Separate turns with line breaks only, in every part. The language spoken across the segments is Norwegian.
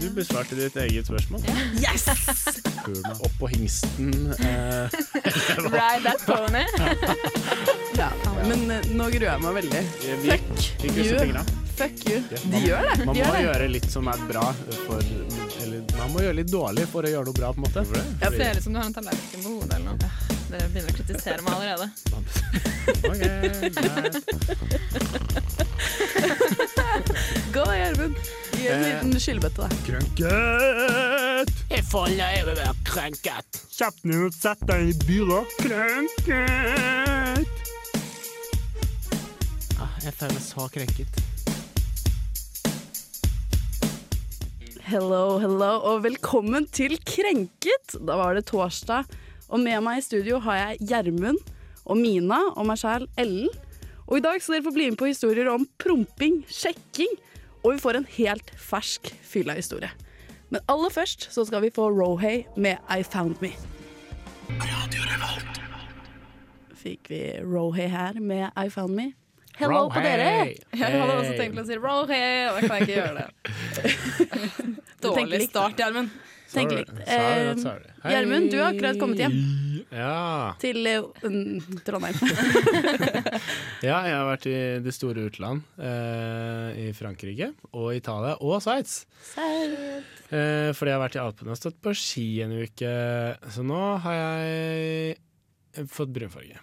Du besvarte ditt eget spørsmål.
Yes!
Opp på hingsten. Eh,
Ride that pony.
Ja, men eh, nå gruer jeg meg veldig.
vi,
Fuck
vi
you. Fuck you. De
man-
gjør det.
Man må
det.
gjøre litt som er bra for Eller man må gjøre litt dårlig for å gjøre noe bra, på en måte.
Det ser ut som du har en tallerken på hodet. Dere begynner å kritisere meg allerede.
Gå da, Gjermund. Gi en
Eh.
liten skyllebøtte, da.
Krenket! Jeg får løyve å være krenket. Kjapt ned og sett deg i byrå. Krenket! Ah, jeg føler meg så krenket.
Hello, hello, og velkommen til Krenket. Da var det torsdag, og med meg i studio har jeg Gjermund og Mina og meg sjæl, Ellen. Og i dag skal dere få bli med på historier om promping, sjekking, og vi får en helt fersk fylla-historie. Men aller først så skal vi få Rohay med I Found Me. Fikk vi Rohay her med I Found Me. Hello på dere!
Jeg hadde også tenkt å si Rohay, og da kan jeg ikke gjøre det. Dårlig start, Gjermund.
Tenk litt. Eh, Gjermund, du har akkurat kommet hjem.
Ja.
Til mm, Trondheim.
ja, jeg har vært i det store utland. Uh, I Frankrike og Italia og Sveits. Uh, fordi jeg har vært i Alpene og stått på ski en uke. Så nå har jeg fått brunfarge.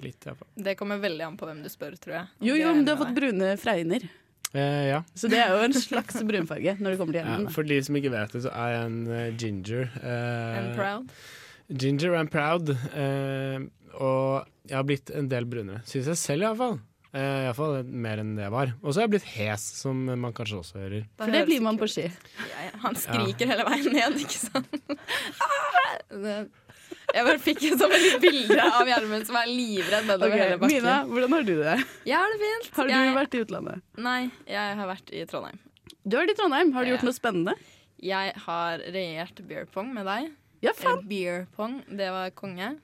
Litt, iallfall.
Det kommer veldig an på hvem du spør, tror jeg.
Jo, jo, men du har fått brune fregner.
Eh, ja.
Så det er jo en slags brunfarge når det kommer til
ja.
hjelmen. da.
For de som ikke vet det, så er jeg en eh, ginger. eh,
And proud.
Ginger and proud. eh, og jeg har blitt en del brunere, syns jeg selv iallfall. Uh, Iallfall mer enn det jeg var. Og så har jeg blitt hes, som man kanskje også hører.
Da
For det blir man på ski.
Ja, ja, Han skriker hele veien ned, ikke sant? Jeg bare fikk et sånt bilde av Gjermund som er livredd nedover
okay,
hele bakken.
Mina, hvordan har du det?
Jeg har det fint.
Har du
jeg,
vært i utlandet?
Nei, jeg har vært i Trondheim.
Du har vært i Trondheim. Har du gjort noe spennende?
Jeg har regjert beer pong med deg.
Ja, faen.
beer pong, det var konge.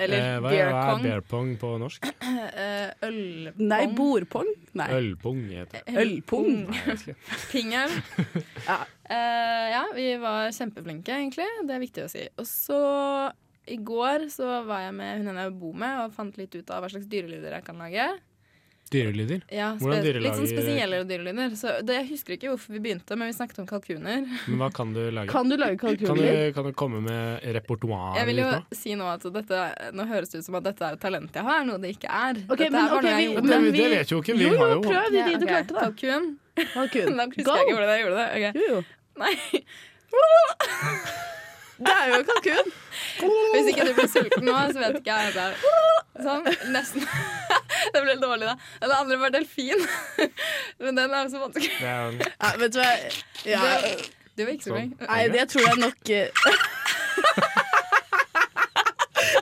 Eller
Eh, hva,
beer
hva er beer pong på norsk?
Eh, Ølpong.
Nei, bordpong? Nei.
Ølpong heter det. Ølpong.
Pingel.
Ja.
Uh, ja, vi var kjempeflinke, egentlig. Det er viktig å si. Og så i går så var jeg med hun ene jeg bor med, og fant litt ut av hva slags dyrelyder jeg kan lage.
Dyrelyder.
Ja,
Hvordan dyrelager
litt sånn spesielle dyrelyder. Så det, jeg husker ikke hvorfor vi begynte, men vi snakket om kalkuner.
Men hva kan du lage?
Kan du lage
Kan du,
kalkuner?
kan du komme med repertoar
Jeg vil jo
nå?
si nå at dette, nå høres det ut som at dette er et talent jeg har, noe det ikke er.
Okay,
dette
men
er bare
ok,
noe men,
vi-
Det,
vi-
vet jo ikke, vi
Jo,
har
jo,
jo
prøv de, de du klarte, da.
Kalkun.
Kalkun.
Da husker
Go!
jeg ikke hvordan jeg gjorde det. Okay.
Jo, jo.
Nei.
Det er jo kalkun.
Hvis ikke du blir sulten nå, så vet ikke jeg. Det sånn, nesten. Det ble dårlig, da. Den andre var delfin. Men den er jo så vanskelig.
Ja, vet du hva? Ja.
Du var ikke så
Sånn.
flink.
Nei, det tror jeg nok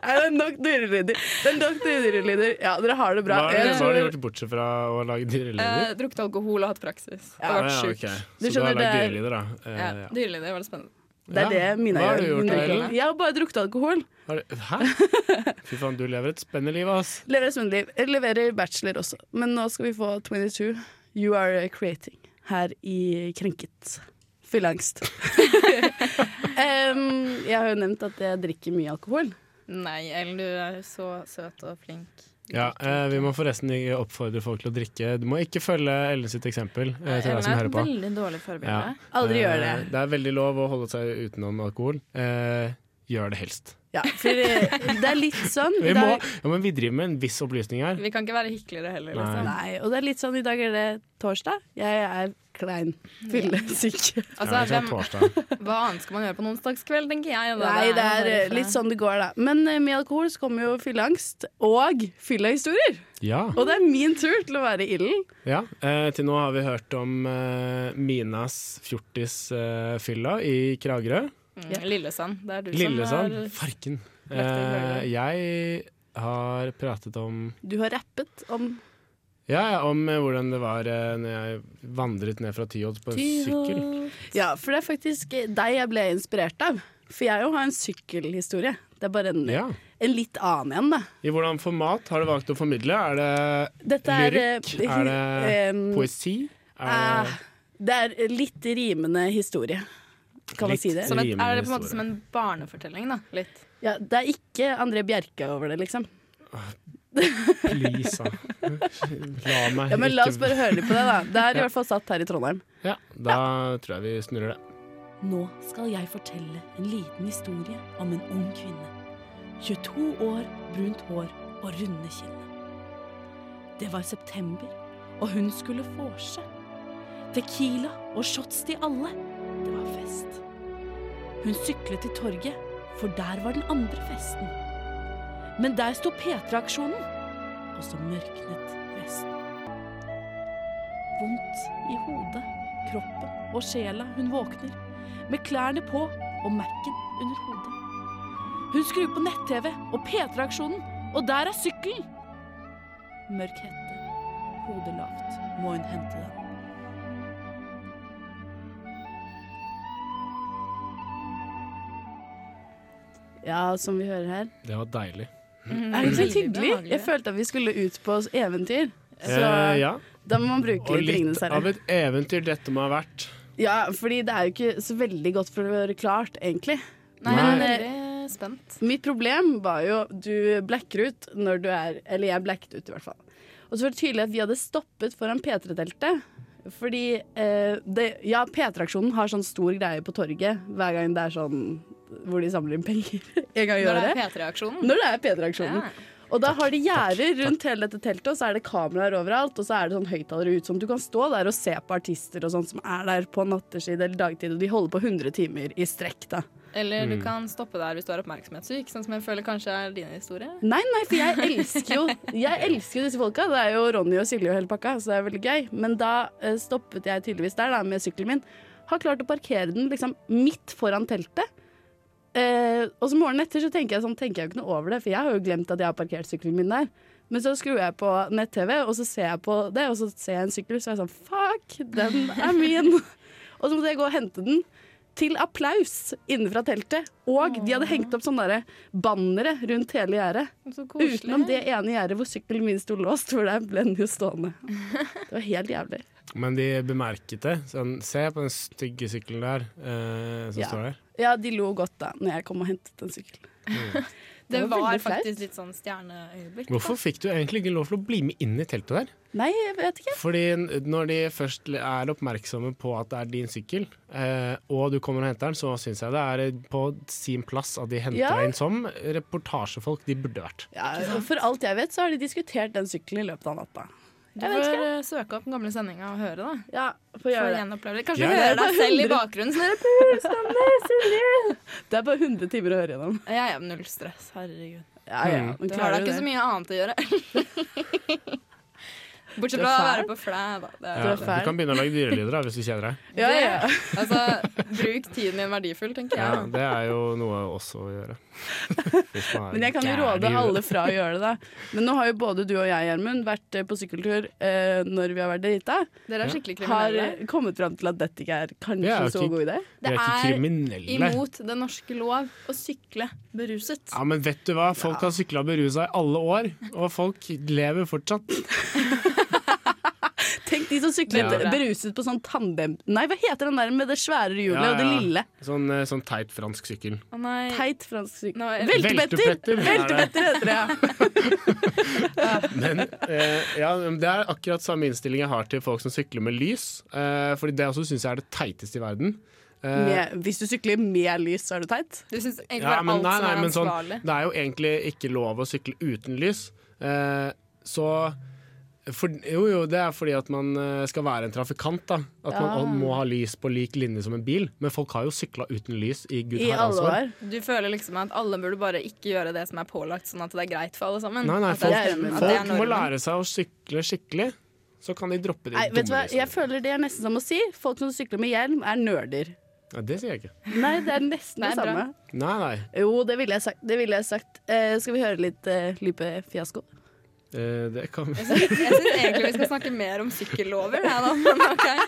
er det nok dyrelyder. Det er nok dyrelyder. Ja, dere har det bra.
hva, hva har du gjort bortsett fra å lage
Eh,
dyrelyder?
drukket alkohol og hatt praksis.
Ja,
og vært sjuk.
Ah,
ja, okay.
Så du
du
har lagd
er-
dyrelyder, da? Eh,
Ja,
ja.
Dyrelyder var det spennende.
Det er det mine
Hva har du gjort, Ellen?
Jeg har bare drukket alkohol.
Har du- Hæ? Fy faen, du lever et spennende liv, ass.
Leverer svømmeliv. Jeg leverer bachelor også. Men nå skal vi få 22 You Are Creating her i Krenket. Fylleangst. um, jeg har jo nevnt at jeg drikker mye alkohol.
Nei, Ellen, du er så søt og flink.
Ja, eh, Vi må forresten oppfordre folk til å drikke. Du må ikke følge Ellen sitt eksempel. Eh, til deg som
er
hører på.
veldig dårlig forbilde.
Ja.
Aldri gjør det.
Eh, Det er veldig lov å holde seg utenom alkohol. Eh, gjør det helst.
Ja, for det, er litt sånn
Vi, må, ja, men vi driver med en viss opplysning her.
Vi kan ikke være hyklere heller,
Nei.
liksom.
Nei, og det er litt sånn i dag er det torsdag. Jeg er klein. Fyllesyk.
Altså,
ja,
hvem, hva annet skal man gjøre på en onsdagskveld, tenker jeg. da.
Nei, det er eh, litt sånn det går, da. Men eh, med alkohol så kommer jo fylleangst og fyllehistorier.
Ja.
Og det er min tur til å være ilden.
ja. Eh, til nå har vi hørt om eh, Minas fjortisfylla i Kragerø.
Mm, Lillesand. Det er du
Lillesand.
som har
Farken. Eh, jeg har pratet om
Du har rappet om
Ja, ja, om eh, hvordan det var eh, når jeg vandret ned fra Tyholt på en sykkel.
Ja, for det er faktisk deg jeg ble inspirert av. For jeg jo har en sykkelhistorie. Det er bare en
Ja.
en litt annen en, da.
I hvordan format har du valgt å formidle? Er det
Dette er
lyrikk?
eh,
Er det
um,
poesi? Er det
det er litt rimende historie. Kan man si det?
Som et, er det på en måte som en barnefortelling, da? Litt.
Ja, det er ikke André Bjerke over det, liksom.
Please, da. La meg
Ja, men La oss bare høre litt på det, da. Det er i hvert fall satt her i Trondheim.
Ja, da tror jeg vi snurrer det.
Nå skal jeg fortelle en liten historie om en ung kvinne. 22 år, brunt hår og runde kinner. Det var september, og hun skulle vorse. Tequila og shots til alle. Det var fest. Hun syklet til torget, for der var den andre festen. Men der sto P3-aksjonen, og så mørknet resten. Vondt i hodet, kroppen og sjela hun våkner med klærne på og Mac-en under hodet. Hun skrur på nett-TV og P3-aksjonen, og der er sykkelen! Mørk hette, hodet lavt, må hun hente den. Ja, som vi hører her.
Det var deilig.
Mm,
Er det ikke så
veldig
hyggelig? Jeg følte at vi skulle ut på eventyr. Så
Eh, ja.
da må man bruke litt
Og
litt
litt av et eventyr dette må ha vært.
Ja, fordi det er jo ikke så veldig godt for å være klart, egentlig.
Nei, jeg er
Nei.
veldig spent.
Mitt problem var jo du blacker ut når du er Eller jeg blacket ut, i hvert fall. Og så var det tydelig at vi hadde stoppet foran P3-teltet. Fordi eh, det, Ja, P3-aksjonen har sånn stor greie på torget hver gang det er sånn hvor de samler inn penger. en gang i
Når det
året.
P3-aksjonen.
Når det er P3-aksjonen.
Ja.
Og da har de gjerder rundt hele dette teltet, og så er det kameraer overalt. Og så er det sånn høyttalere ut som du kan stå der og se på artister og sånt som er der på nattestid eller dagtid, og de holder på 100 timer i strekk, da.
Eller du
Mm.
kan stoppe der hvis du er oppmerksomhetssyk, sånn som jeg føler kanskje er din historie.
Nei, nei, for jeg elsker jo Jeg elsker disse folka. Det er jo Ronny og Silje og hele pakka, så det er veldig gøy. Men da eh, stoppet jeg tydeligvis der da, med sykkelen min. Har klart å parkere den liksom midt foran teltet. Eh, og så morgenen etter så tenker jeg sånn, tenker jeg jo ikke noe over det, for jeg har jo glemt at jeg har parkert sykkelen min der. Men så skrur jeg på nett-TV, og så ser jeg på det, og så ser jeg en sykkel, så er jeg sånn Fuck, den er min! og så måtte jeg gå og hente den. Til applaus innenfra teltet. Og de hadde hengt opp sånne der bannere rundt hele gjerdet. Utenom det ene gjerdet hvor sykkelen min sto låst, for der ble den jo stående. Det var helt jævlig.
Men de bemerket det. Sånn, se på den stygge sykkelen der eh, som
Ja.
står der.
Ja, de lo godt da når jeg kom og hentet en sykkel.
Det
Det var
var faktisk litt sånn stjerneøyeblikk.
Hvorfor fikk du egentlig ikke lov til å bli med inn i teltet der?
Nei, jeg vet ikke.
Fordi når de først er oppmerksomme på at det er din sykkel, eh, og du kommer og henter den, så syns jeg det er eh, på sin plass at de henter
Ja.
deg inn som reportasjefolk de burde vært.
Ja, for alt jeg vet, så har de diskutert den sykkelen i løpet av natta.
Du får eh, søke opp den gamle sendinga og høre, da.
Ja,
får
gjøre det.
gjenoppleve det. Kanskje
Ja,
du hører deg selv i bakgrunnen. Sånn
Det er bare 100 timer å høre gjennom.
jeg har null stress, herregud.
Ja, ja,
Mm.
Du har da ikke så mye annet å gjøre. Bortsett fra å være på flæ, da. Det
Ja, du kan begynne å lage dyrelyder da, hvis du kjeder deg.
Ja, ja.
altså, bruk tiden din verdifull, tenker
Ja, det er jo noe også å gjøre.
Men jeg kan jo råde alle fra å gjøre det. da. Men nå har jo både du og jeg, Gjermund, vært eh, på sykkeltur eh, når vi har vært drita.
Dere er skikkelig kriminelle.
Har kommet fram til at dette ikke er kanskje
er
så
ikke-
god idé.
Vi er
Det er imot den norske lov å sykle beruset.
Ja, men vet du hva? Folk har sykla berusa i alle år, og folk lever fortsatt.
Tenk de som syklet
Ja.
beruset på sånn tandem... Nei, hva heter den der med det svære hjulet
Ja,
og det lille?
Sånn, eh, sånn teit fransk sykkel.
Å nei.
Teit fransk sykkel.
Nå er-
Veltebetter
Veltepetter, er
heter det, ja.
Men eh, ja, det er akkurat samme innstilling jeg har til folk som sykler med lys. Eh, fordi det også syns jeg er det teiteste i verden. Eh,
Med, hvis du sykler med lys, så er du teit.
Du syns egentlig
ja, men
alt
nei,
som er
ansvarlig. sånn, det er jo egentlig ikke lov å sykle uten lys. Eh, så for, Jo, jo, det er fordi at man eh, skal være en trafikant. da At
Ja.
man må ha lys på lik linje som en bil. Men folk har jo sykla uten lys i gud
I alle
år.
Du føler liksom at alle burde bare ikke gjøre det som er pålagt, sånn at det er greit for alle sammen.
Nei, nei, folk,
er
folk må lære seg å sykle skikkelig. Så kan de droppe de
Nei, vet du hva? Jeg føler det er nesten som å si folk som sykler med hjelm, er nerder.
Nei, det sier jeg ikke.
Nei, det er nesten
Det
det,
er
samme.
Nei, nei.
Jo, det ville jeg sagt. Det ville jeg sagt. Eh, skal vi høre litt eh, Lype fiasko?
Eh, det kan vi
Jeg syns egentlig vi skal snakke mer om sykkellover. Da, men okay.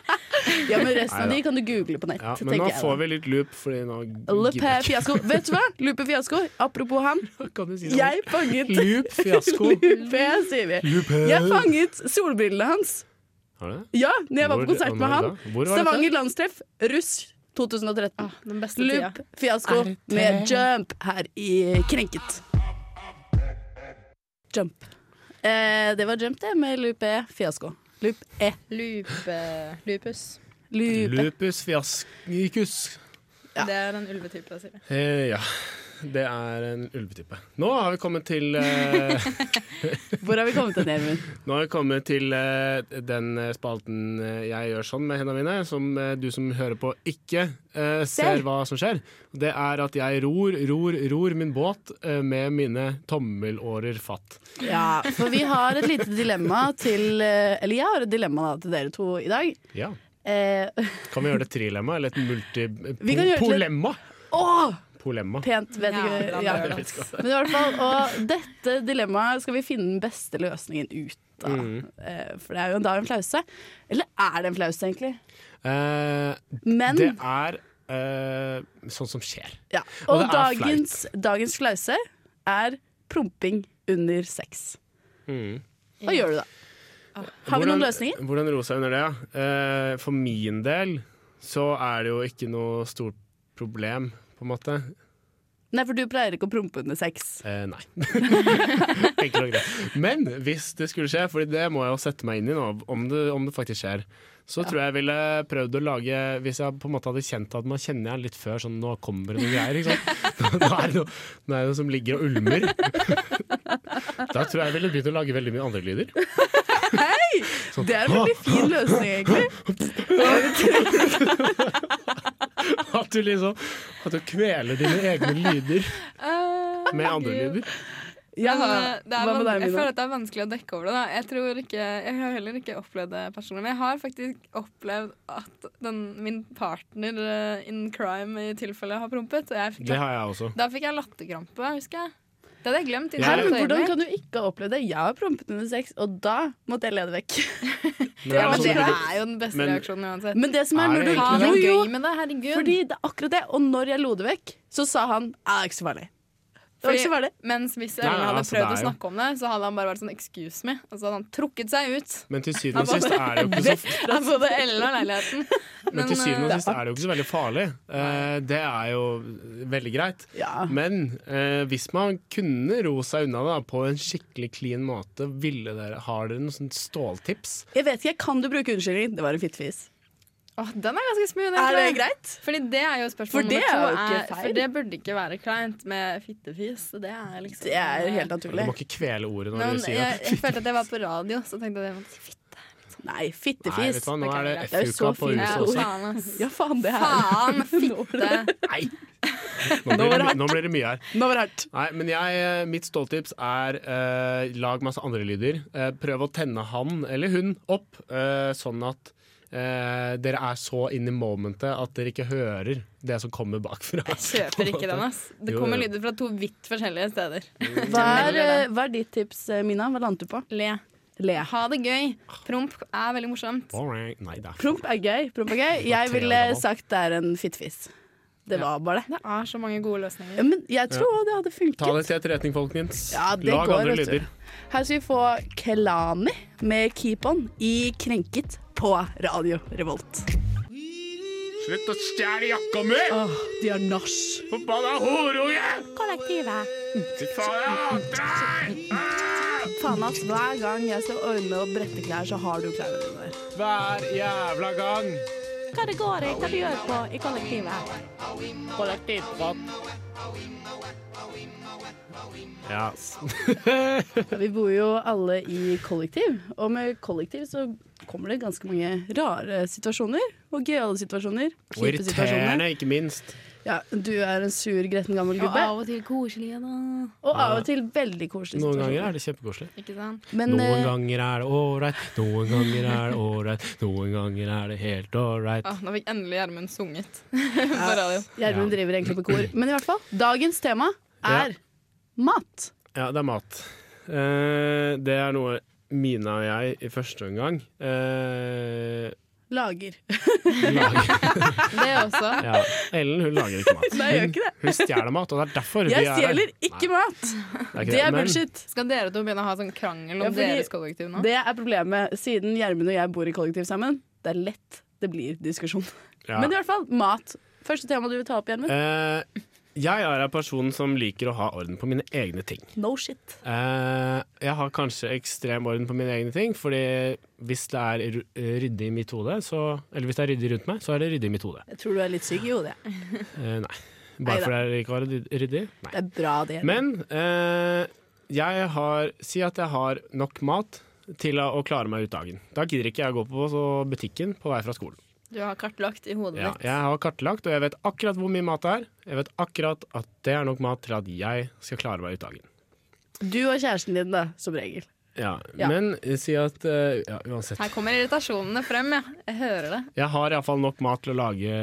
Ja, men resten av de kan du google på nett,
ja, Men nå
jeg.
får vi litt loop, fordi nå
Lupe fiasko. Vet du hva? Lupe fiasko. Apropos han.
Kan du si?
Jeg fanget
Loop fiasko.
Lupe, sier vi.
Lupe.
Jeg fanget solbrillene hans.
Har du det?
Ja, når jeg var på konsert med han. Stavanger landstreff, russ 2013.
Ah.
Loop fiasko med jump her i Krenket. Jump. Eh, det var jump, det, med Lupe fiasko. Loop E.
Lupe, lupus.
Lupe.
Lupus fiaskus.
Ja.
Det er en ulvetype. sier vi.
Eh, ja. Det er en ulvetype. Nå har vi kommet til uh,
Hvor har vi kommet til, Even?
Nå har vi kommet til uh, den spalten eh, jeg gjør sånn med hendene mine, som uh, du som hører på ikke ser hva som skjer. Det er at jeg ror, ror, ror min båt med mine tommelårer fatt.
Ja, for vi har et lite dilemma til Eller jeg har et dilemma da, til dere to i dag.
Ja. Kan vi gjøre det trilemma, eller et multipolemma?
Vi
polemma?
pent, vet ikke. Ja. Men i hvert fall, og dette dilemmaet skal vi finne den beste løsningen ut av.
Mm.
Eh, For det er jo da en flause. Eller er det en flause, egentlig?
Eh,
Men
det er eh, sånn som skjer.
ja.
og
Og,
det er
dagens, dagens flause er promping under sex.
Mm.
Hva gjør du da? Har vi noen løsninger?
Hvordan roe seg under det? ja? Eh, for min del så er det jo ikke noe stort problem, på en måte.
Nei, for du pleier ikke å prompe under sex.
Eh, nei. Enkelt og greit. Men hvis det skulle skje, for det må jeg jo sette meg inn i nå, om det, om det faktisk skjer, så tror jeg jeg ville prøvd å lage Hvis jeg på en måte hadde kjent at man kjenner jeg litt før sånn Nå kommer det noe greier. Sant? Nå er det noe, nå er det noe som ligger og ulmer. Da tror jeg jeg ville begynt å lage veldig mye andre lyder. Sånn,
Det er en veldig fin løsning, egentlig.
At du liksom At du kveler dine egne lyder
Eh,
med andre lyder.
Ja,
Men, eh, det er
deg,
jeg føler at det er vanskelig å dekke over det. Da. Jeg, tror ikke, jeg har heller ikke opplevd det personlig. Men jeg har faktisk opplevd at den, min partner eh, in crime i tilfelle har prompet. Fikk,
Det har jeg også.
da fikk jeg latterkrampe, husker jeg. Det hadde jeg glemt.
Men hvordan kan du ikke ha opplevd det? Jeg har prompet under sex, og da måtte jeg lede vekk.
Men
ja, men
det
det
at
er jo den beste
Men-
reaksjonen uansett.
Men det som er når du
Ha det
Jo, jo,
gøy med det, herregud.
fordi det er akkurat det. Og når jeg lo det vekk, så sa han det er ikke så farlig. Det var ikke.
Mens hvis
nei,
hadde
altså,
prøvd å
jo-
snakke om det, så hadde han bare vært sånn 'excuse me'. Og så hadde han trukket seg ut.
Men til syvende og sist er det jo ikke så
Han både Ellen og leiligheten.
Men til syvende og
eh,
sist er det jo ikke så veldig farlig. Uh, det er jo veldig greit.
Ja.
Men uh, hvis man kunne ro seg unna da, på en skikkelig clean måte, ville dere, har dere noen sånn ståltips?
Jeg vet ikke, Kan du bruke unnskyldning? Det var en fittefis.
Åh, den er ganske smooth.
Er det greit?
Fordi det er jo spørsmål
For det
nummer to.
er jo ikke feil.
For det burde ikke være kleint med fittefis. Det er liksom
Det er helt
Du må ikke kvele ordet når
Men,
du sier
jeg,
det.
jeg følte at jeg var på radio, så tenkte jeg at jeg måtte si fitte.
Nei,
Nei, vet
fittefis.
du hva, nå er det
Det er
FUK på huset også.
faen.
Ja, faen, det er
Faen, fitte.
Nei! Nå blir, det, nå blir det mye her.
Nå blir det.
Nei, men jeg, eh, mitt ståltips er eh, lag masse andre lyder. Eh, prøv å tenne han eller hun opp, eh, sånn at eh, dere er så in i momentet at dere ikke hører det som kommer bakfra.
Jeg kjøper ikke den, ass. Det
Jo,
kommer
jo.
lyder fra to vidt forskjellige steder.
Hva er, hva er ditt tips, eh, Mina? Hva landet du på?
Le.
Le.
Ha det gøy. Promp er veldig morsomt.
Nei, er
Promp er gøy. Promp er gøy. Jeg ville sagt det er en fittefis. Det
Ja.
var bare det.
Det er så mange gode
Ja,
løsninger.
men jeg tror det hadde funket.
Ta det til etterretning, folkens.
Ja, det
Lag
går,
andre lyder.
Her skal vi få Kelani med Keep On i Krenket på Radio Revolt.
Slutt å stjele jakka mi!
Åh, de har nach.
Forbanna horunge!
Kollektivet.
Fy faen, jeg hater deg!
Faen ass, hver gang jeg skal ordne og brette klær, så har du klærne dine der.
Hver jævla gang.
Hva det går i? Hva du gjør på i kollektivet?
Kollektivprat. Ja.
Vi bor jo alle i kollektiv, og med kollektiv så kommer det ganske mange rare situasjoner. Og gøyale situasjoner.
Og
situasjoner.
irriterende, ikke minst.
Ja, du er en sur, gretten gammel gubbe.
Og av og til koselig. da.
Og av og til veldig koselig.
Noen ganger er det kjempekoselig.
Ikke sant?
Men
Noen
eh,
ganger er det ålreit, noen ganger er det ålreit, noen ganger er det helt ålreit.
Ah, nå fikk endelig Gjermund sunget på radio.
Gjermund
Ja.
driver egentlig på kor. Men i hvert fall, dagens tema er mat.
Ja, det er mat. Eh, det er noe Mina og jeg i første omgang eh,
Lager.
lager.
Det også.
Ja. Ellen hun lager ikke mat.
Nei, jeg
Hun, hun stjeler mat, og det er derfor vi
Jeg
er her.
stjeler ikke mat! Det
ikke
er
men-
bullshit.
Skal dere to begynne å ha sånn krangel om
Ja,
deres kollektiv nå?
Det er problemet. Siden Gjermund og jeg bor i kollektiv sammen, det er lett det blir diskusjon.
Ja.
Men i hvert fall mat. Første tema du vil ta opp, Gjermund?
Eh, jeg er en person som liker å ha orden på mine egne ting.
No shit.
Eh, jeg har kanskje ekstrem orden på mine egne ting, fordi hvis det er ryddig i mitt hode, så, eller hvis det er ryddig rundt meg, så er det ryddig i mitt hode.
Jeg tror du er litt syk i hodet.
Eh, nei. Bare fordi jeg ikke har ryddig-? Nei.
Det er bra, det.
Men eh, jeg har Si at jeg har nok mat til å klare meg ut dagen. Da gidder ikke jeg å gå på butikken på vei fra skolen.
Du har kartlagt i hodet
Ja,
ditt.
jeg har kartlagt, og jeg vet akkurat hvor mye mat det er. Jeg vet akkurat at det er nok mat til at jeg skal klare meg ut dagen.
Du og kjæresten din, da, som regel.
Ja,
Ja.
Men eh, si at uh, ja, Uansett.
Her kommer irritasjonene frem, ja. Jeg hører det.
Jeg har iallfall nok mat til å lage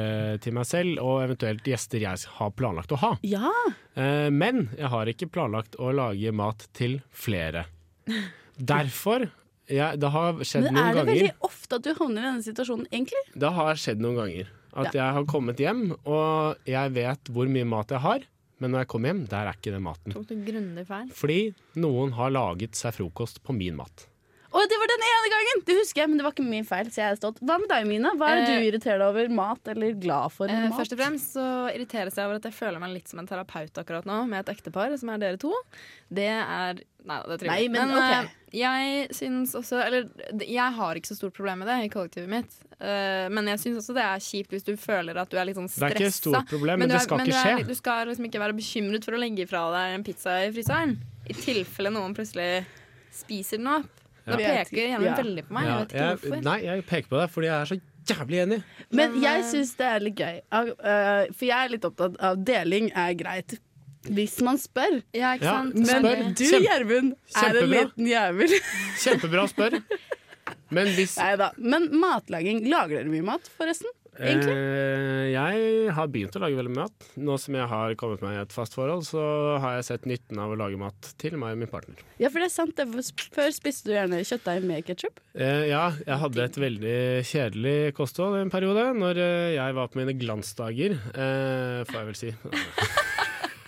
til meg selv, og eventuelt gjester jeg har planlagt å ha.
Ja!
Uh, men jeg har ikke planlagt å lage mat til flere. Derfor jeg, Det har skjedd noen ganger.
Men er det
ganger
veldig ofte at du havner i denne situasjonen, egentlig?
Det har skjedd noen ganger at jeg har kommet hjem, og jeg vet hvor mye mat jeg har, men når jeg kommer hjem, der er ikke den maten. Fordi noen har laget seg frokost på min mat.
Å, det var den ene gangen! Det husker jeg, men det var ikke min feil. Så jeg er stolt. Hva med deg, Mina? Hva er det
Eh,
du irriterer deg over? Mat eller glad for
Eh,
mat?
først og fremst så irriteres jeg over at jeg føler meg litt som en terapeut akkurat nå, med et ektepar, som er dere to. Det er Nei, det tror jeg ikke.
men
men
okay.
jeg syns også Eller jeg har ikke så stort problem med det i kollektivet mitt, Uh, men jeg syns også det er kjipt hvis du føler at du er litt sånn
Det er ikke et stort problem, men,
du
det skal
men
ikke
du,
skje.
er, du skal liksom ikke være bekymret for å legge fra deg en pizza i fryseren. I tilfelle noen plutselig spiser den opp. Da
Ja.
peker gjerne
Ja.
veldig på meg.
Ja,
jeg vet ikke
jeg,
hvorfor.
nei, jeg peker på deg fordi jeg er så jævlig enig.
Men jeg
eh,
syns det er litt gøy. For jeg er litt opptatt av deling er greit. Hvis man spør.
Ja, ikke
Ja,
sant?
Men
Spør.
du,
Kjempe-
Gjermund, er en liten jævel.
Kjempebra spør. Men hvis
Nei da. Men matlaging, lager dere mye mat, forresten? Egentlig?
Eh, jeg har begynt å lage veldig mye mat. Nå som jeg har kommet meg i et fast forhold, så har jeg sett nytten av å lage mat til meg og min partner.
Ja, for det er sant. Før spiste du gjerne kjøttdeig med ketsjup.
Eh, ja, jeg hadde et veldig kjedelig kosthold en periode når eh, jeg var på mine glansdager, eh, får jeg vel si.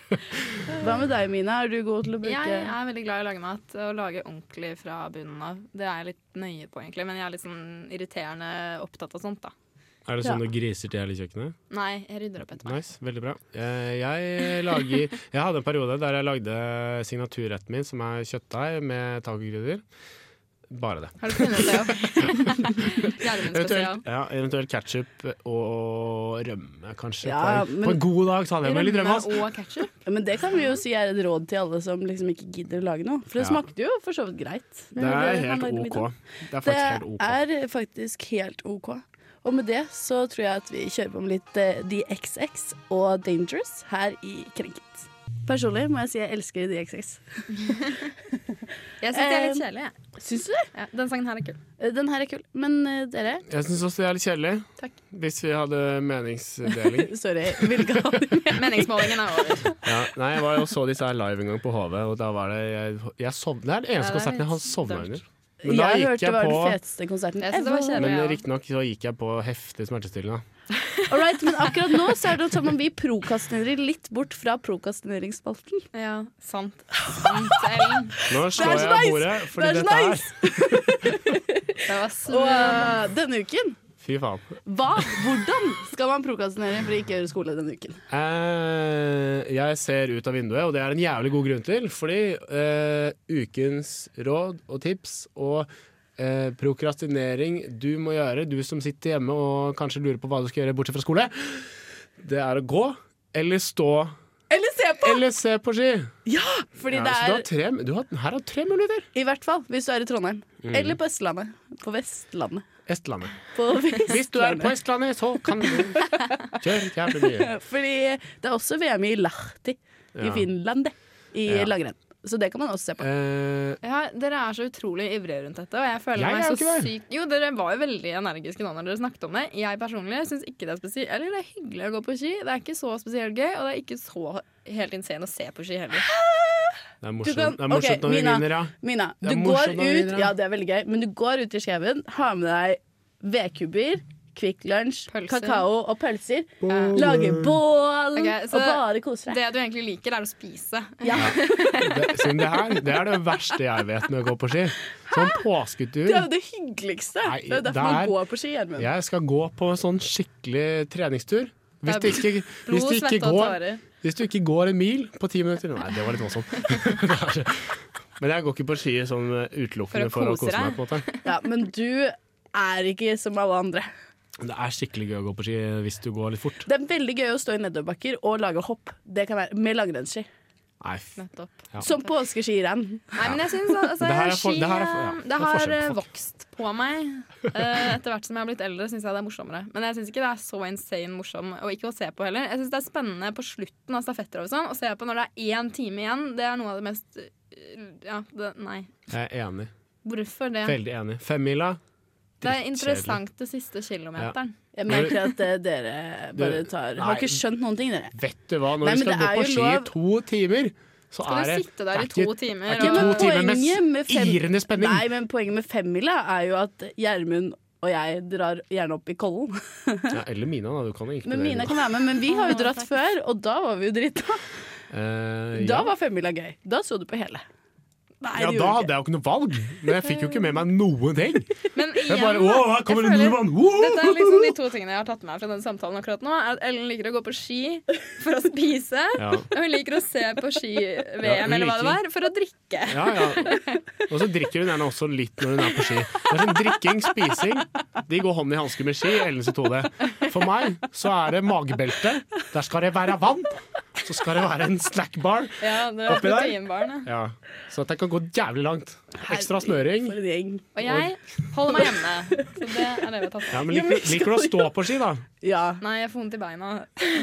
Hva med deg, Mina? Er du god til å bruke
Jeg er veldig glad i å lage mat og lage ordentlig fra bunnen av. Det er jeg litt nøye på, egentlig, men jeg er litt sånn irriterende opptatt av sånt, da.
Er det sånn
Ja.
du griser til hele kjøkkenet?
Nei, jeg rydder opp etter meg.
Nice, veldig bra. Eh, jeg lager Jeg hadde en periode der jeg lagde signaturretten min, som er kjøttdeig med tacokrydder. Bare det.
Har du funnet det opp?
Eventuelt, ja, eventuelt ketsjup og rømme, kanskje.
Ja, men-
på en god dag tar jeg med litt rømme.
Altså.
Ja, Men det kan vi jo si er et råd til alle som liksom ikke gidder å lage noe. For det
Ja.
smakte jo for så vidt greit.
Det er helt OK. Det er
Det
faktisk helt OK.
er faktisk helt OK. Og med det så tror jeg at vi kjører på med litt DXX The XX og Dangerous her i Krenket. Personlig må jeg si jeg elsker The XX.
Jeg syns de er litt
Eh,
kjedelige. jeg.
Syns du det?
Ja, den sangen her er kul.
Eh, Den her er kul. Men uh, dere
Jeg syns også det er litt kjedelig.
Takk.
Hvis vi hadde meningsdeling.
Sorry, vil ikke ha det.
Meningsmålingen er over.
Ja, nei, jeg var jo og så disse her live en gang på HV, og da var det Jeg, jeg sovna. Det er den eneste
det er
konserten jeg har sovna under. Men da
Jeg
gikk
hørte det
jeg
var
på
den feteste konserten ever.
Men riktignok så gikk jeg på heftig smertestillende.
Alright, men akkurat nå så er det som om vi prokastinerer litt bort fra prokastineringsspalten.
Ja, sant. sant
Nå slår jeg
nice!
bordet, fordi
Det er
dette
nice!
Det var
Og
smooth.
eh, denne uken,
Fy faen.
hva, hvordan skal man prokrastinere for å ikke gjøre skole denne uken?
Uh, jeg ser ut av vinduet, og det er en jævlig god grunn til. Fordi uh, ukens råd og tips og uh, prokrastinering du må gjøre, du som sitter hjemme og kanskje lurer på hva du skal gjøre bortsett fra skole, det er å gå eller stå
Eller se på!
eller se på ski.
Fordi
Ja,
det
så du har
er
tre, du har, her er tre muligheter.
i hvert fall hvis du er i Trondheim.
Mm.
Eller på Østlandet. På Vestlandet.
Estlandet.
På
Hvis du er på Estlandet, så kan du kjøre jævlig mye.
Fordi det er også VM i Lahti i
Ja.
Finland. I
Ja.
langrenn. Så det kan man også se på.
Uh,
Ja, dere er så utrolig ivrige rundt dette, og jeg føler
Jeg
meg så syk Jo, dere var jo veldig energiske nå når dere snakket om det. Jeg personlig syns ikke det er spesielt Eller det er hyggelig å gå på ski. Det er ikke så spesielt gøy, og det er ikke så helt insane å se på ski heller.
Det er morsomt,
kan-
det er morsomt
okay,
når vi vinner, ja.
Mina, du går
når
ut
vinner,
Ja, det er veldig gøy, men du går ut i Skjeven, har med deg vedkubber, Kvikk Lunsj, kakao og pølser.
Bål.
Lager bål
okay,
og bare koser deg.
Det du egentlig liker, er å spise.
Ja,
Det, det her det er det verste jeg vet med å gå på ski. Sånn påsketur.
Det er jo det hyggeligste.
Nei,
det er derfor
der,
man går på ski. Hjelmen.
Jeg skal gå på en sånn skikkelig treningstur. Hvis du ikke, hvis du ikke, går, hvis du ikke går en mil på ti minutter Nei, det var litt voldsomt. Men jeg går ikke på ski sånn utelukkende
For
for
å
kose meg. på en måte
Ja, men du er ikke som alle andre.
Det er skikkelig gøy å gå på ski hvis du går litt fort.
Det er veldig gøy å stå i nedoverbakker og lage hopp. Det kan være Med langrennsski.
Nei,
Nettopp.
Ja.
Som påskeskirenn.
Nei, men jeg syns altså,
Det for-
ski
det for- ja,
eh,
det
har vokst på meg. Uh, etter hvert som jeg har blitt eldre, syns jeg det er morsommere. Men jeg syns ikke det er så insane morsom og ikke å se på heller. Jeg syns det er spennende på slutten av stafetter og sånn, å se på når det er én time igjen. Det er noe av det mest eh, Ja, det, nei.
jeg er enig.
Hvorfor det?
Veldig enig. Femmila.
Det er interessant det siste kilometeren.
Jeg merker at uh, dere bare tar Har
Nei.
ikke skjønt noen ting, dere.
Vet du hva, når
Nei,
du skal gå på ski i to timer, så
Skal du
det
sitte der i to
ikke-
timer
er ikke
ja,
to timer med
fem-
irrende spenning.
Nei, men poenget med femmila er jo at Gjermund og jeg drar gjerne opp i Kollen.
Ja, eller Mina, da. Du kan ikke
Men Mina kan være med, men vi har jo dratt før, og da var vi jo drita.
Eh,
Da
ja.
var femmila gøy. Da så du på hele. Nei,
ja, da hadde jeg jo ikke noe valg. Men jeg fikk jo ikke med meg noen ting.
Men
Jeg bare, Åh, her kommer en nordmann!
Dette er liksom de to tingene jeg har tatt med meg fra denne samtalen akkurat nå. At Ellen liker å gå på ski for å spise.
Ja.
Og hun liker å se på ski-VM
ja,
eller hva det var, for å drikke.
Ja, ja. Og så drikker hun gjerne også litt når hun er på ski. Det er sånn Drikking, spising, de går hånd i hanske med ski. Ellen sitt hode. For meg så er det magebelte. Der skal det være vann. Så skal det være en snackbar.
Ja, det
Oppi
er
der? Ja. Så at jeg kan gå jævlig langt. Ekstra smøring.
Og jeg holder meg hjemme. Så det er det vi har tatt.
Ja, men liker, liker du å stå på ski, da?
Ja.
Nei, jeg får vondt i beina.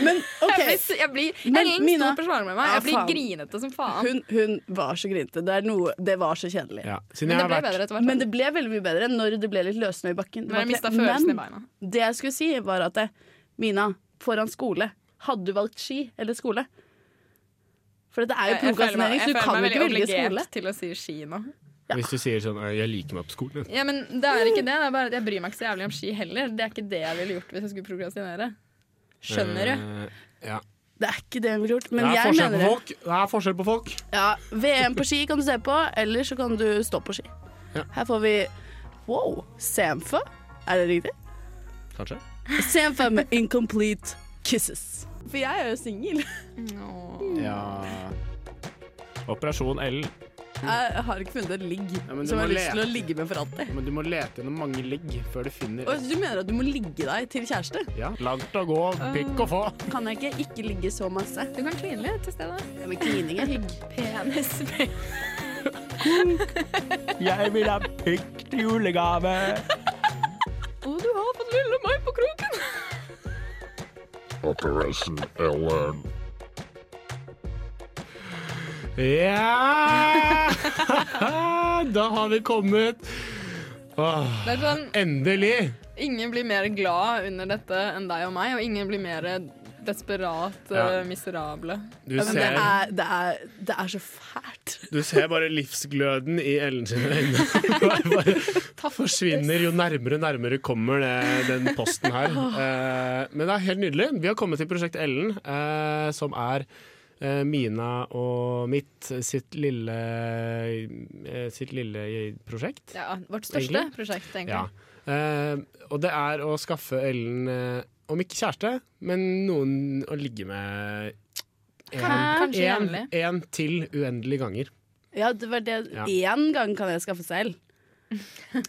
Men okay.
Jeg blir, jeg blir,
Men
Ellen
Mina-
sto på slalåm med meg.
Ja,
Jeg blir
faen.
grinete som faen.
hun, hun var så grinete. Det, noe, det var så kjedelig.
Ja.
Men det ble
vært
bedre etter.
Men det ble veldig mye bedre når det ble litt løssnø i bakken. Det
Når jeg
ikke-
i
Men
beina.
det jeg skulle si, var at Mina, foran skole, hadde du valgt ski eller skole? For det er jo
Jeg, jeg føler meg,
prokrastinering, så du kan jo
meg
ikke
veldig
velge skole.
obligert til å si ski nå.
Hvis du sier sånn Jeg liker meg på skolen.
Ja, men det er ikke det. Det er bare at jeg bryr meg ikke så jævlig om ski heller. Det er ikke det jeg ville gjort hvis jeg skulle prokrastinere. Skjønner du?
Uh, ja.
Det er ikke det hun ville gjort, men
det er
jeg mener
på
det.
folk. Det er forskjell på folk.
Ja, VM på ski kan du se på, eller så kan du stå på ski.
Ja.
Her får vi wow, Samfa. Er det riktig?
Kanskje.
Samfa med Incomplete Kisses. For jeg er jo singel.
Ja Operasjon L.
Jeg har ikke funnet et ligg
ja,
som jeg har lyst til å ligge med for alltid.
Men du må lete gjennom mange ligg før du finner
et. du mener at du må ligge deg til kjæreste?
Ja, Langt å gå, pikk å få.
Kan jeg ikke ikke ligge så masse?
Du kan kline litt til stedet.
Ja, men klining er hygg.
Penis.
Jeg vil ha pikk til julegave.
Og du har fått lille meg på kroken!
Operation Ellen.
Ja! Da har vi kommet. Åh,
Det er sånn,
endelig.
Ingen blir mer glad under dette enn deg og meg, og ingen blir mer desperat
Ja.
eh, miserable.
Du
Ja, men det er, det, er, det er så fælt.
du ser bare livsgløden i Ellen sine øyne. Bare forsvinner jo nærmere nærmere kommer det, den posten her. Eh, men det er helt nydelig. Vi har kommet til Prosjekt Ellen, eh, som er Mina og mitt sitt lille, sitt lille prosjekt.
Ja, Vårt største
Egentlig?
prosjekt, egentlig.
Ja. Eh, og det er å skaffe Ellen, om ikke kjæreste, men noen å ligge med én
Kanskje
en, en til uendelige ganger.
Ja, det var det.
Ja.
Én gang kan jeg skaffe selv.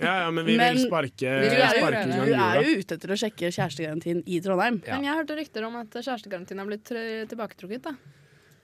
Ja, ja, men vi
Men
vil sparke,
vi
Du er, jo,
sparke
du er jo ute etter å sjekke kjærestegarantien i Trondheim.
Ja.
Men jeg hørte rykter om at kjærestegarantien har blitt tilbaketrukket. da.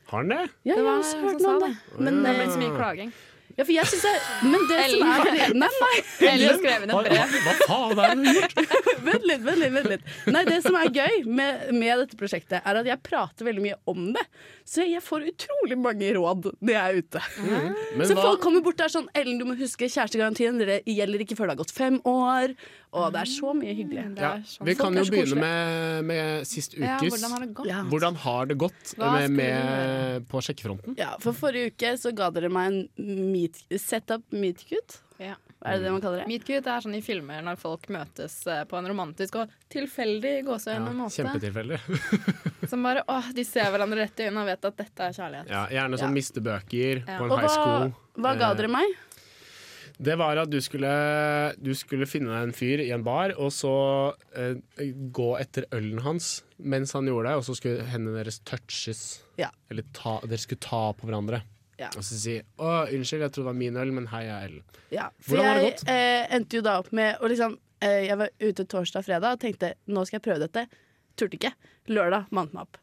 Har han det?
Ja,
Det
jeg
var
har også hørt noe om det. Men
Det har
eh,
blitt så mye klaging.
Ja, for jeg syns jeg, Men det som er Nei, nei,
Ellen skrev inn
et
brev.
hva faen er det du har gjort?
vent litt, vent litt, vent litt. Nei, det som er gøy med, med dette prosjektet, er at jeg prater veldig mye om det. Så jeg får utrolig mange råd når jeg er ute.
Mm.
Så
hva,
folk kommer bort der sånn Ellen, du må huske kjærestegarantien. Det gjelder ikke før det har gått fem år. Og det er så mye hyggelig.
Det
ja,
er sånn.
vi kan jo begynne med, med sist ukes.
Ja, hvordan har det gått?
Ja.
Hvordan har det gått med, med, på sjekkefronten?
Ja, for forrige uke så ga dere meg en meet, setup meet cute.
Ja.
Er det det man kaller det?
Meet cute er sånn i filmer når folk møtes eh, på en romantisk og tilfeldig gåseøyne
Ja,
måte.
Kjempetilfeldig.
Som bare åh, de ser hverandre rett i øynene og vet at dette er kjærlighet.
Ja, gjerne sånn
Ja.
mistebøker
Ja.
på en
Og
high school.
hva ga
Eh,
dere meg?
Det var at du skulle, du skulle finne deg en fyr i en bar, og så eh, gå etter ølen hans mens han gjorde det, og så skulle hendene deres touches.
Ja.
Eller ta, dere skulle ta på hverandre.
Ja.
Og så si 'Å, unnskyld, jeg trodde det var min øl, men hei, jeg er Ellen'.
Ja, for
Hvordan var det
jeg eh, endte jo da opp med å liksom eh, Jeg var ute torsdag og fredag og tenkte nå skal jeg prøve dette. Turte ikke. Lørdag mant meg opp.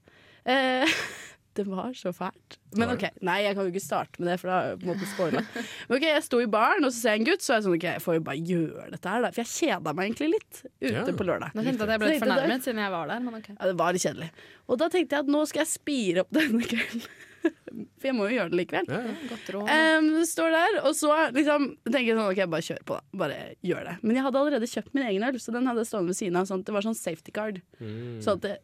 Eh, det var så fælt. Men
Var
OK, nei, jeg kan jo ikke starte med det, for da har jeg på en måte spoila. Men ok, Jeg sto i baren, og så ser jeg en gutt, så er jeg sånn OK, jeg får jo bare gjøre dette her, da. For jeg kjeda meg egentlig litt ute
Ja.
på lørdag.
Nå kjente jeg at jeg ble litt fornærmet siden jeg var der. Men ok.
Ja, det var litt kjedelig. Og da tenkte jeg at nå skal jeg spire opp denne kvelden. For jeg må jo gjøre det likevel.
Ja, ja.
Godt råd.
Um, står der, og så liksom tenker jeg sånn, ok, bare kjør på da, bare gjør det. Men jeg hadde allerede kjøpt min egen øl, så den hadde jeg stående ved siden av, sånn det var sånn safety card.
Mm.
Sånn at det,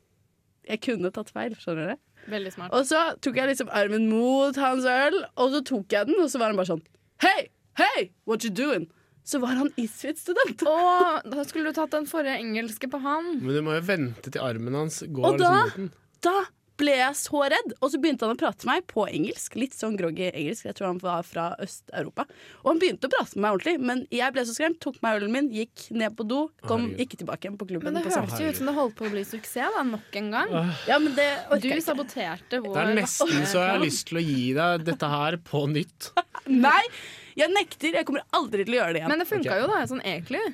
jeg kunne tatt feil, skjønner dere?
Veldig smart.
Og så tok jeg liksom armen mot hans øl, og så tok jeg den, og så var han bare sånn, hei, hei, what you doing? Så var han Isfit-student.
Da skulle du tatt den forrige engelske på han.
Men du må jo vente til armen hans går
Og da-
liksom mot den.
Da ble jeg så redd, og så begynte han å prate med meg på engelsk. Litt sånn groggy engelsk, jeg tror han var fra Øst-Europa. Og han begynte å prate med meg ordentlig, men jeg ble så skremt, tok meg ølen min, gikk ned på do, kom
Herregud.
ikke tilbake igjen på klubben.
Men det hørtes jo ut som det holdt på å bli suksess da, nok en gang.
Ja, men det orker
Du
jeg ikke.
saboterte vår
Det er nesten så jeg har lyst til å gi deg dette her på nytt.
Nei, jeg nekter. Jeg kommer aldri til å gjøre det igjen.
Men det funka
okay.
jo, da, sånn egentlig.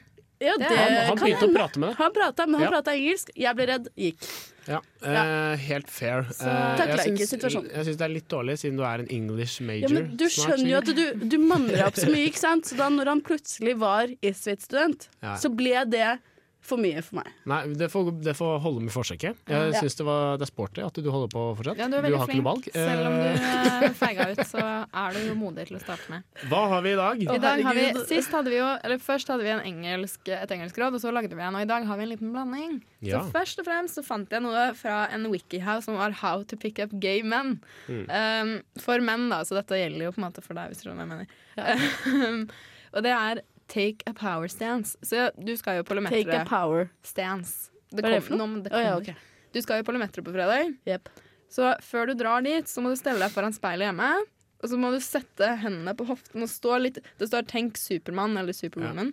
Ja,
det-
Han, han
kan
begynte å prate med deg.
Han prata, men han
Ja.
prata engelsk. Jeg ble redd, gikk.
Ja, eh, Helt fair. Eh,
takler
jeg syns- det er litt dårlig, siden du er en English
Ja,
major.
men du
snart,
skjønner jo at du, du manner deg opp så mye, ikke sant? Så da når han plutselig var Isfit-student,
Ja.
så ble det for mye for meg.
Nei, det får, det får holde med forsøket. Jeg
Ja.
syns det, var- det er sporty at du holder på fortsatt.
Ja, du er veldig
har ikke noe valg.
flink. Selv om du
Eh,
eh, feiga ut, så er du jo modig til å starte med.
Hva har vi i dag?
I dag har vi, sist hadde vi jo, eller Først hadde vi en engelsk, et engelsk råd, og så lagde vi en. Og i dag har vi en liten blanding.
Ja.
Så først og fremst så fant jeg noe fra en wikihow som var 'How to pick up gay men'.
Mm.
Um, for menn, da, så dette gjelder jo på en måte for deg, hvis du skjønner hva jeg mener. Um, og det er 'take a power stance'. Så du skal jo på
Take a power.
stance. Det
Hva er det for noe? Oh, ja,
kommer. Du skal jo på Lemetre på fredag.
Yep.
Så før du drar dit, så må du stelle deg foran speilet hjemme. Og så må du sette hendene på hoften og stå litt Det står 'tenk Supermann' eller 'Superwoman'.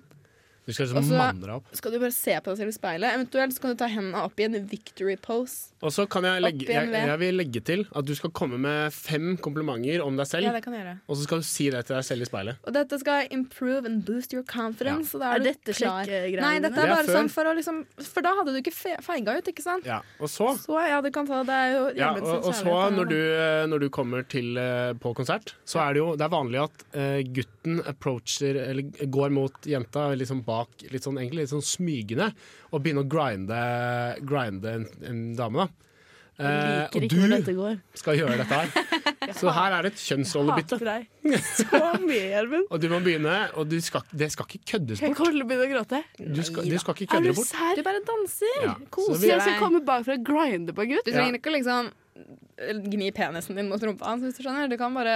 Du skal liksom manne deg opp.
Skal du bare se på deg selv i speilet. Eventuelt så kan du ta hendene opp i en victory pose.
Og så kan jeg legge, jeg, jeg vil legge til at du skal komme med fem komplimenter om deg selv.
Ja, det kan jeg gjøre.
Og så skal du si det til deg selv i speilet.
Og dette skal improve and boost your confidence. Så da
Er
er,
dette
klar.
sjekkegreiene
Nei, dette er bare
det er
sånn for å liksom For da hadde du ikke fe- feiga ut, ikke sant?
Ja, Og så
Så ja, du kan ta Det er jo
Ja, og, og så når du, eh, når du kommer til eh, på konsert, så er det jo det er vanlig at eh, gutten approacher Eller går mot jenta liksom bak, litt sånn egentlig litt sånn smygende, og begynne å grinde, grinde en, en dame, da. Eh, og du skal gjøre dette her. Så her er det et kjønnsrollebytte.
Deg så mye, Gjermund.
Og du må begynne, og du skal, det skal ikke køddes
Jeg
bort.
kommer til å begynne å gråte.
Du skal, du skal ikke
Er
kødde
du
det bort.
sær?
Du bare danser.
Ja, så
Koser
vi-
jeg skal komme bakfra og grinde på en gutt?
Du trenger ikke liksom gni penisen din mot rumpa hans, hvis du skjønner. Du kan bare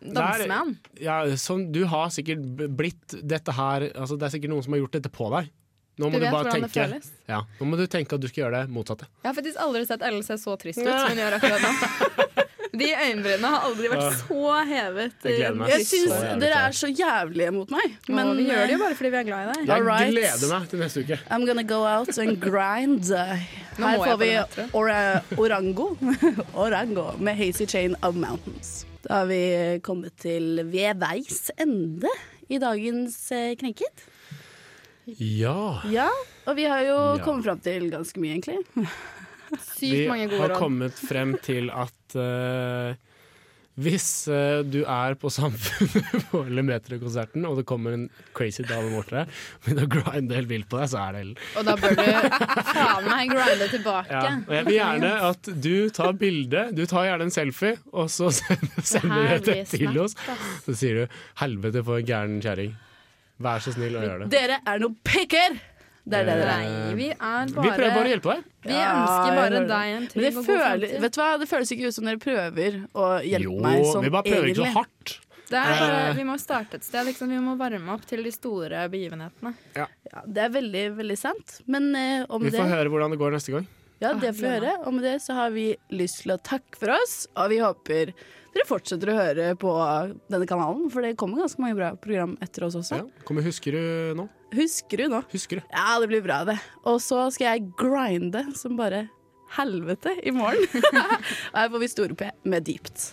danse
er,
med han.
Ja, sånn, du har sikkert blitt dette her altså, Det er sikkert noen som har gjort dette på deg. Nå må
Du
du,
vet hvordan det
tenke
føles.
ja, Nå må du tenke at du skal gjøre det motsatte.
Jeg har faktisk aldri sett se så trist ut som hun gjør akkurat nå. De øyenbrynene har aldri vært så hevet.
Jeg.
Jeg syns dere er så jævlige mot meg.
Men vi gjør det jo
eh,
bare fordi vi er glad i deg.
Jeg gleder meg til neste uke.
I'm gonna go out and grind. Her får vi or Orango. Orango med Hazy Chain of Mountains. Da har vi kommet til ved veis ende i dagens eh, Krenket.
Ja.
Ja, og vi har jo
Ja.
kommet fram til ganske mye, egentlig.
Sykt mange gode råd.
Vi har kommet frem til at eh, Hvis uh, du er på Samfunnet på Lemetere-konserten, og det kommer en crazy dame bort til deg og begynner å grinde helt vilt på deg, så er det Ellen.
Og da bør du faen meg grinde tilbake.
Ja. Og jeg vil gjerne at du tar bilde, du tar gjerne en selfie, og så sender, sender du det til oss. Så sier du 'helvete for en gæren kjerring'. Vær så snill å gjøre det.
Dere er noen pikker! Det er det dere er.
Nei, vi er
Vi prøver bare å hjelpe deg.
Vi
Ja,
ønsker bare deg en trygg og god
føler,
fremtid.
vet du hva? det føles ikke ut som dere prøver å hjelpe
Jo,
meg sånn
vi bare prøver ikke så hardt.
Det er bare,
Eh.
vi må starte et sted. Liksom. Vi må varme opp til de store begivenhetene.
Ja, det er veldig, veldig sant. Men eh, om
Vi
det
får høre hvordan det går neste gang.
Ja, det
Ah,
får vi høre. Og med det så har vi lyst til å takke for oss, og vi håper dere fortsetter å høre på denne kanalen, for det kommer ganske mange bra program etter oss også.
Ja. Kommer Husker du nå?
Husker du nå?
Husker du?
Ja, det blir bra, det. Og så skal jeg grinde som bare helvete i morgen. her får vi Store P med Dypt.